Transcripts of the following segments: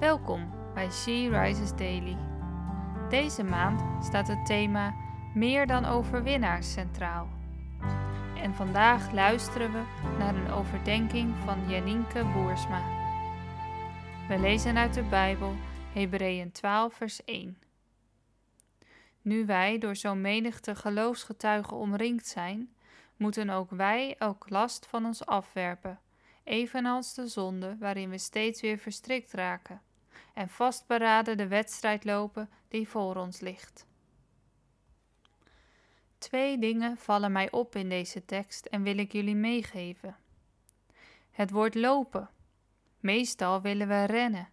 Welkom bij She Rises Daily. Deze maand staat het thema Meer dan overwinnaars centraal. En vandaag luisteren we naar een overdenking van Janinke Boersma. We lezen uit de Bijbel Hebreeën 12 vers 1. Nu wij door zo'n menigte geloofsgetuigen omringd zijn, moeten ook wij elk last van ons afwerpen, evenals de zonde waarin we steeds weer verstrikt raken, en vastberaden de wedstrijd lopen die voor ons ligt. Twee dingen vallen mij op in deze tekst en wil ik jullie meegeven. Het woord lopen. Meestal willen we rennen.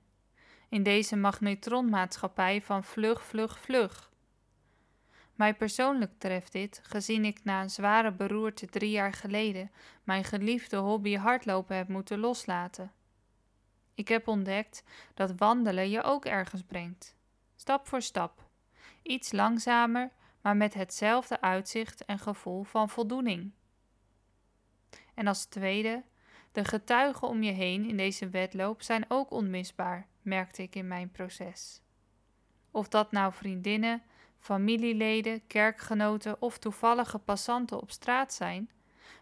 In deze magnetronmaatschappij van vlug, vlug, vlug. Mij persoonlijk treft dit, gezien ik na een zware beroerte drie jaar geleden mijn geliefde hobby hardlopen heb moeten loslaten. Ik heb ontdekt dat wandelen je ook ergens brengt. Stap voor stap. Iets langzamer, maar met hetzelfde uitzicht en gevoel van voldoening. En als tweede, de getuigen om je heen in deze wedloop zijn ook onmisbaar, merkte ik in mijn proces. Of dat nou vriendinnen, familieleden, kerkgenoten of toevallige passanten op straat zijn,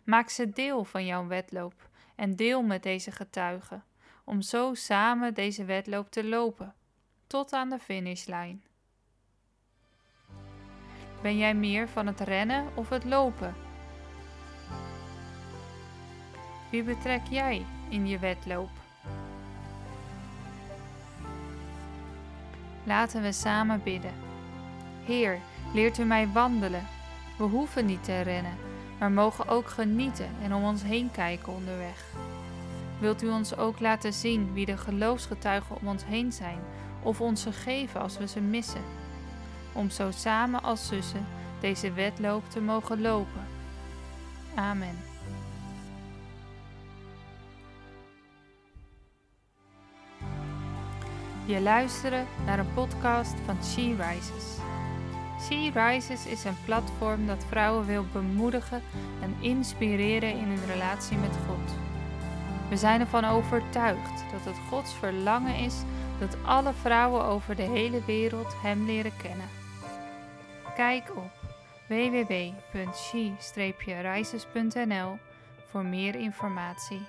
maak ze deel van jouw wedloop en deel met deze getuigen, om zo samen deze wedloop te lopen, tot aan de finishlijn. Ben jij meer van het rennen of het lopen? Wie betrek jij in je wedloop? Laten we samen bidden. Heer, leert u mij wandelen. We hoeven niet te rennen, maar mogen ook genieten en om ons heen kijken onderweg. Wilt u ons ook laten zien wie de geloofsgetuigen om ons heen zijn, of ons geven als we ze missen? Om zo samen als zussen deze wedloop te mogen lopen. Amen. Je luistert naar een podcast van She Rises. She Rises is een platform dat vrouwen wil bemoedigen en inspireren in hun relatie met God. We zijn ervan overtuigd dat het Gods verlangen is dat alle vrouwen over de hele wereld Hem leren kennen. Kijk op www.she-rises.nl voor meer informatie.